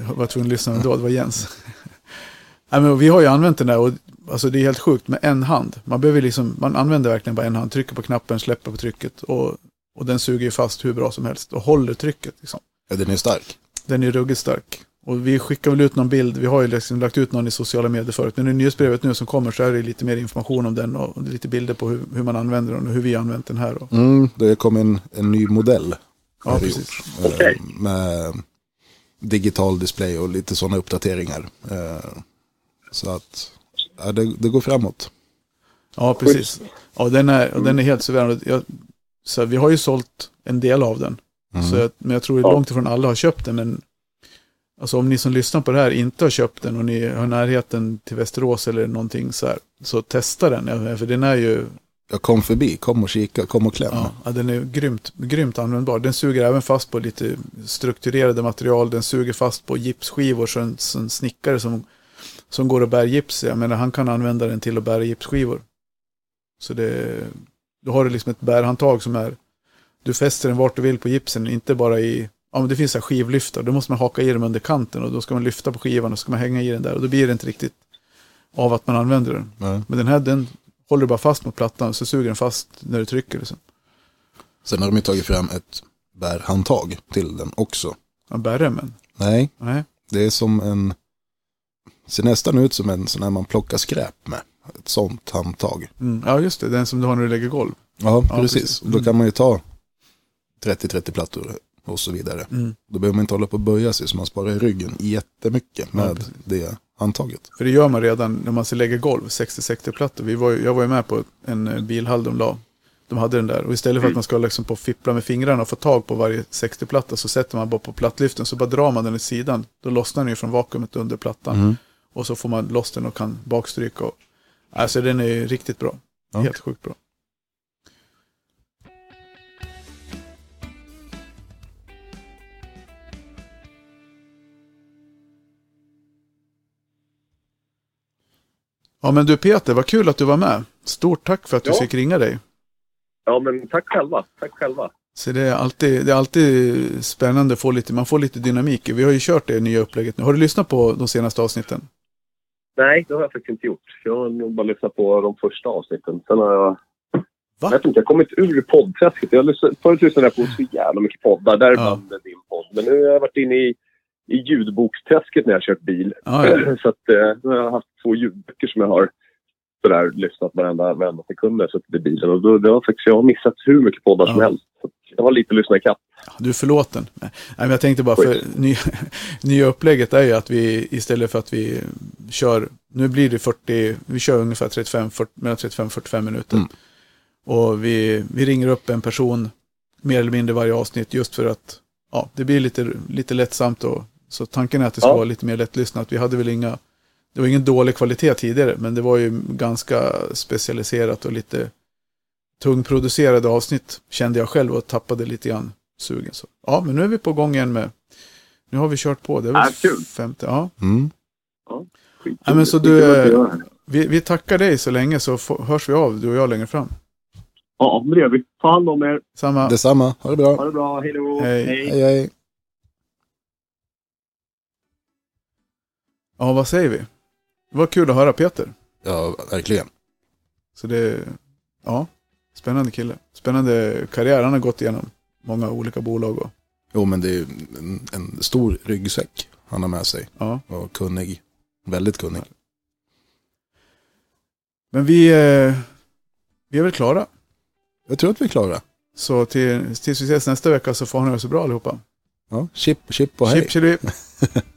jag var tvungen att lyssna då, det var Jens. [LAUGHS] Nej men vi har ju använt den där och alltså det är helt sjukt med en hand. Man behöver liksom, man använder verkligen bara en hand, trycker på knappen, släpper på trycket och, och den suger ju fast hur bra som helst och håller trycket liksom. Ja, den är stark. Den är ruggigt stark. Och vi skickar väl ut någon bild, vi har ju liksom lagt ut någon i sociala medier förut, men i nyhetsbrevet nu som kommer så är det lite mer information om den och lite bilder på hur, hur man använder den och hur vi har använt den här. Mm, det kom en, en ny modell. ja, precis. gjort. Eh, Okej. Med digital display och lite sådana uppdateringar. Eh, Så att ja, det, det går framåt. Ja, precis. Ja, den är, och den är helt suverän. Jag, så vi har ju sålt en del av den. Mm. Så jag, men jag tror långt ifrån alla har köpt den. Men alltså om ni som lyssnar på det här inte har köpt den och ni har närheten till Västerås eller någonting så här. Så testa den. För den är ju, Jag kom förbi, kom och kika, kom och kläm. ja, ja, den är grymt, grymt användbar. Den suger även fast på lite strukturerade material. Den suger fast på gipsskivor. Så en, så en snickare som, som går och bär gips, jag menar han kan använda den till att bära gipsskivor. Så det, då har du liksom ett bärhandtag som är, du fäster den vart du vill på gipsen, inte bara i, ja men det finns så här skivlyftar, då måste man haka i dem under kanten och då ska man lyfta på skivan och så ska man hänga i den där och då blir det inte riktigt av att man använder den. Ja. Men den här, den håller du bara fast mot plattan så suger den fast när du trycker. Liksom. Sen har de ju tagit fram ett bärhandtag till den också. Ja, bärremmen. Nej, Nej. det är som en, ser nästan ut som en sån här man plockar skräp med. Ett sånt handtag. Mm. Ja, just det. Den som du har när du lägger golv. Ja, Ja, precis. precis. Då kan man ju ta 30-30 plattor och så vidare. Mm. Då behöver man inte hålla på och böja sig så man sparar i ryggen jättemycket Ja, med precis. det handtaget. För det gör man redan när man ska lägga golv, 60-60-plattor. Vi var, ju- jag var ju med på en eh, bilhall de la. De hade den där. Och istället för att man ska liksom på fippla med fingrarna och få tag på varje 60-platta så sätter man bara på plattlyften så bara drar man den åt sidan. Då lossnar den ju från vakuumet under plattan. Mm. Och så får man loss den och kan bakstryka. Och, alltså den är ju riktigt bra. Ja. Helt sjukt bra. Ja men du Peter, vad kul att du var med. Stort tack för att du Ja. fick ringa dig. Ja, men tack själva. Tack själva. Så det är alltid, det är alltid spännande att få lite, man får lite dynamik. Vi har ju kört det nya upplägget nu. Har du lyssnat på de senaste avsnitten? Nej, det har jag faktiskt inte gjort. Jag har nog bara lyssnat på de första avsnitten. Sen har jag... Va? Jag vet inte, jag har kommit ur poddträsket. Jag har lyssnat, förut lyssnade jag på så jävla mycket poddar, däribland din podd. Men nu har jag varit inne i, i ljudboksträsket när jag kört bil. Ja, ja. [CLEARS THROAT] så att, eh, nu har jag haft två ljudböcker som jag har sådär, lyssnat varenda, varenda sekund när jag suttit i bilen. Och då, det har faktiskt, jag har missat hur mycket poddar som Ja. helst. Så att jag har lite att lyssna ikapp. Du är förlåten. Nej, men jag tänkte bara, för nya, [LAUGHS] nya upplägget är ju att vi istället för att vi kör, nu blir det 40, vi kör ungefär 35, 40, mellan 35 och 45 minuter. Mm. Och vi, vi ringer upp en person mer eller mindre varje avsnitt just för att ja, det blir lite, lite lättsamt. Och, så tanken är att det ska Ja. vara lite mer lättlyssnat. Vi hade väl inga, det var ingen dålig kvalitet tidigare, men det var ju ganska specialiserat och lite tungproducerade avsnitt kände jag själv och tappade lite grann sugen. Så. Ja, men nu är vi på gång igen med, nu har vi kört på, det är väl Ja, kul. femte, ja. Mm. Skitkul. Ja, men så du. Vi, vi tackar dig så länge så hörs vi av, du och jag längre fram. Ja, men det gör vi. Ta hand om er. Samma, Detsamma, ha det bra. Ha det bra. Hej då. Hej. Hej hej. Ja vad säger vi? Det var kul att höra Peter. Ja, verkligen. Så det, ja, spännande kille. Spännande karriär, han har gått igenom många olika bolag och, Jo, men det är en, en stor ryggsäck han har med sig. ja. Och kunnig. Väldigt kunnig. Men vi, eh, vi är väl klara. Jag tror att vi är klara. Så till, tills vi ses nästa vecka så får ni det så bra allihopa. Ja, chip, chip och hej. Chip, chip. [LAUGHS]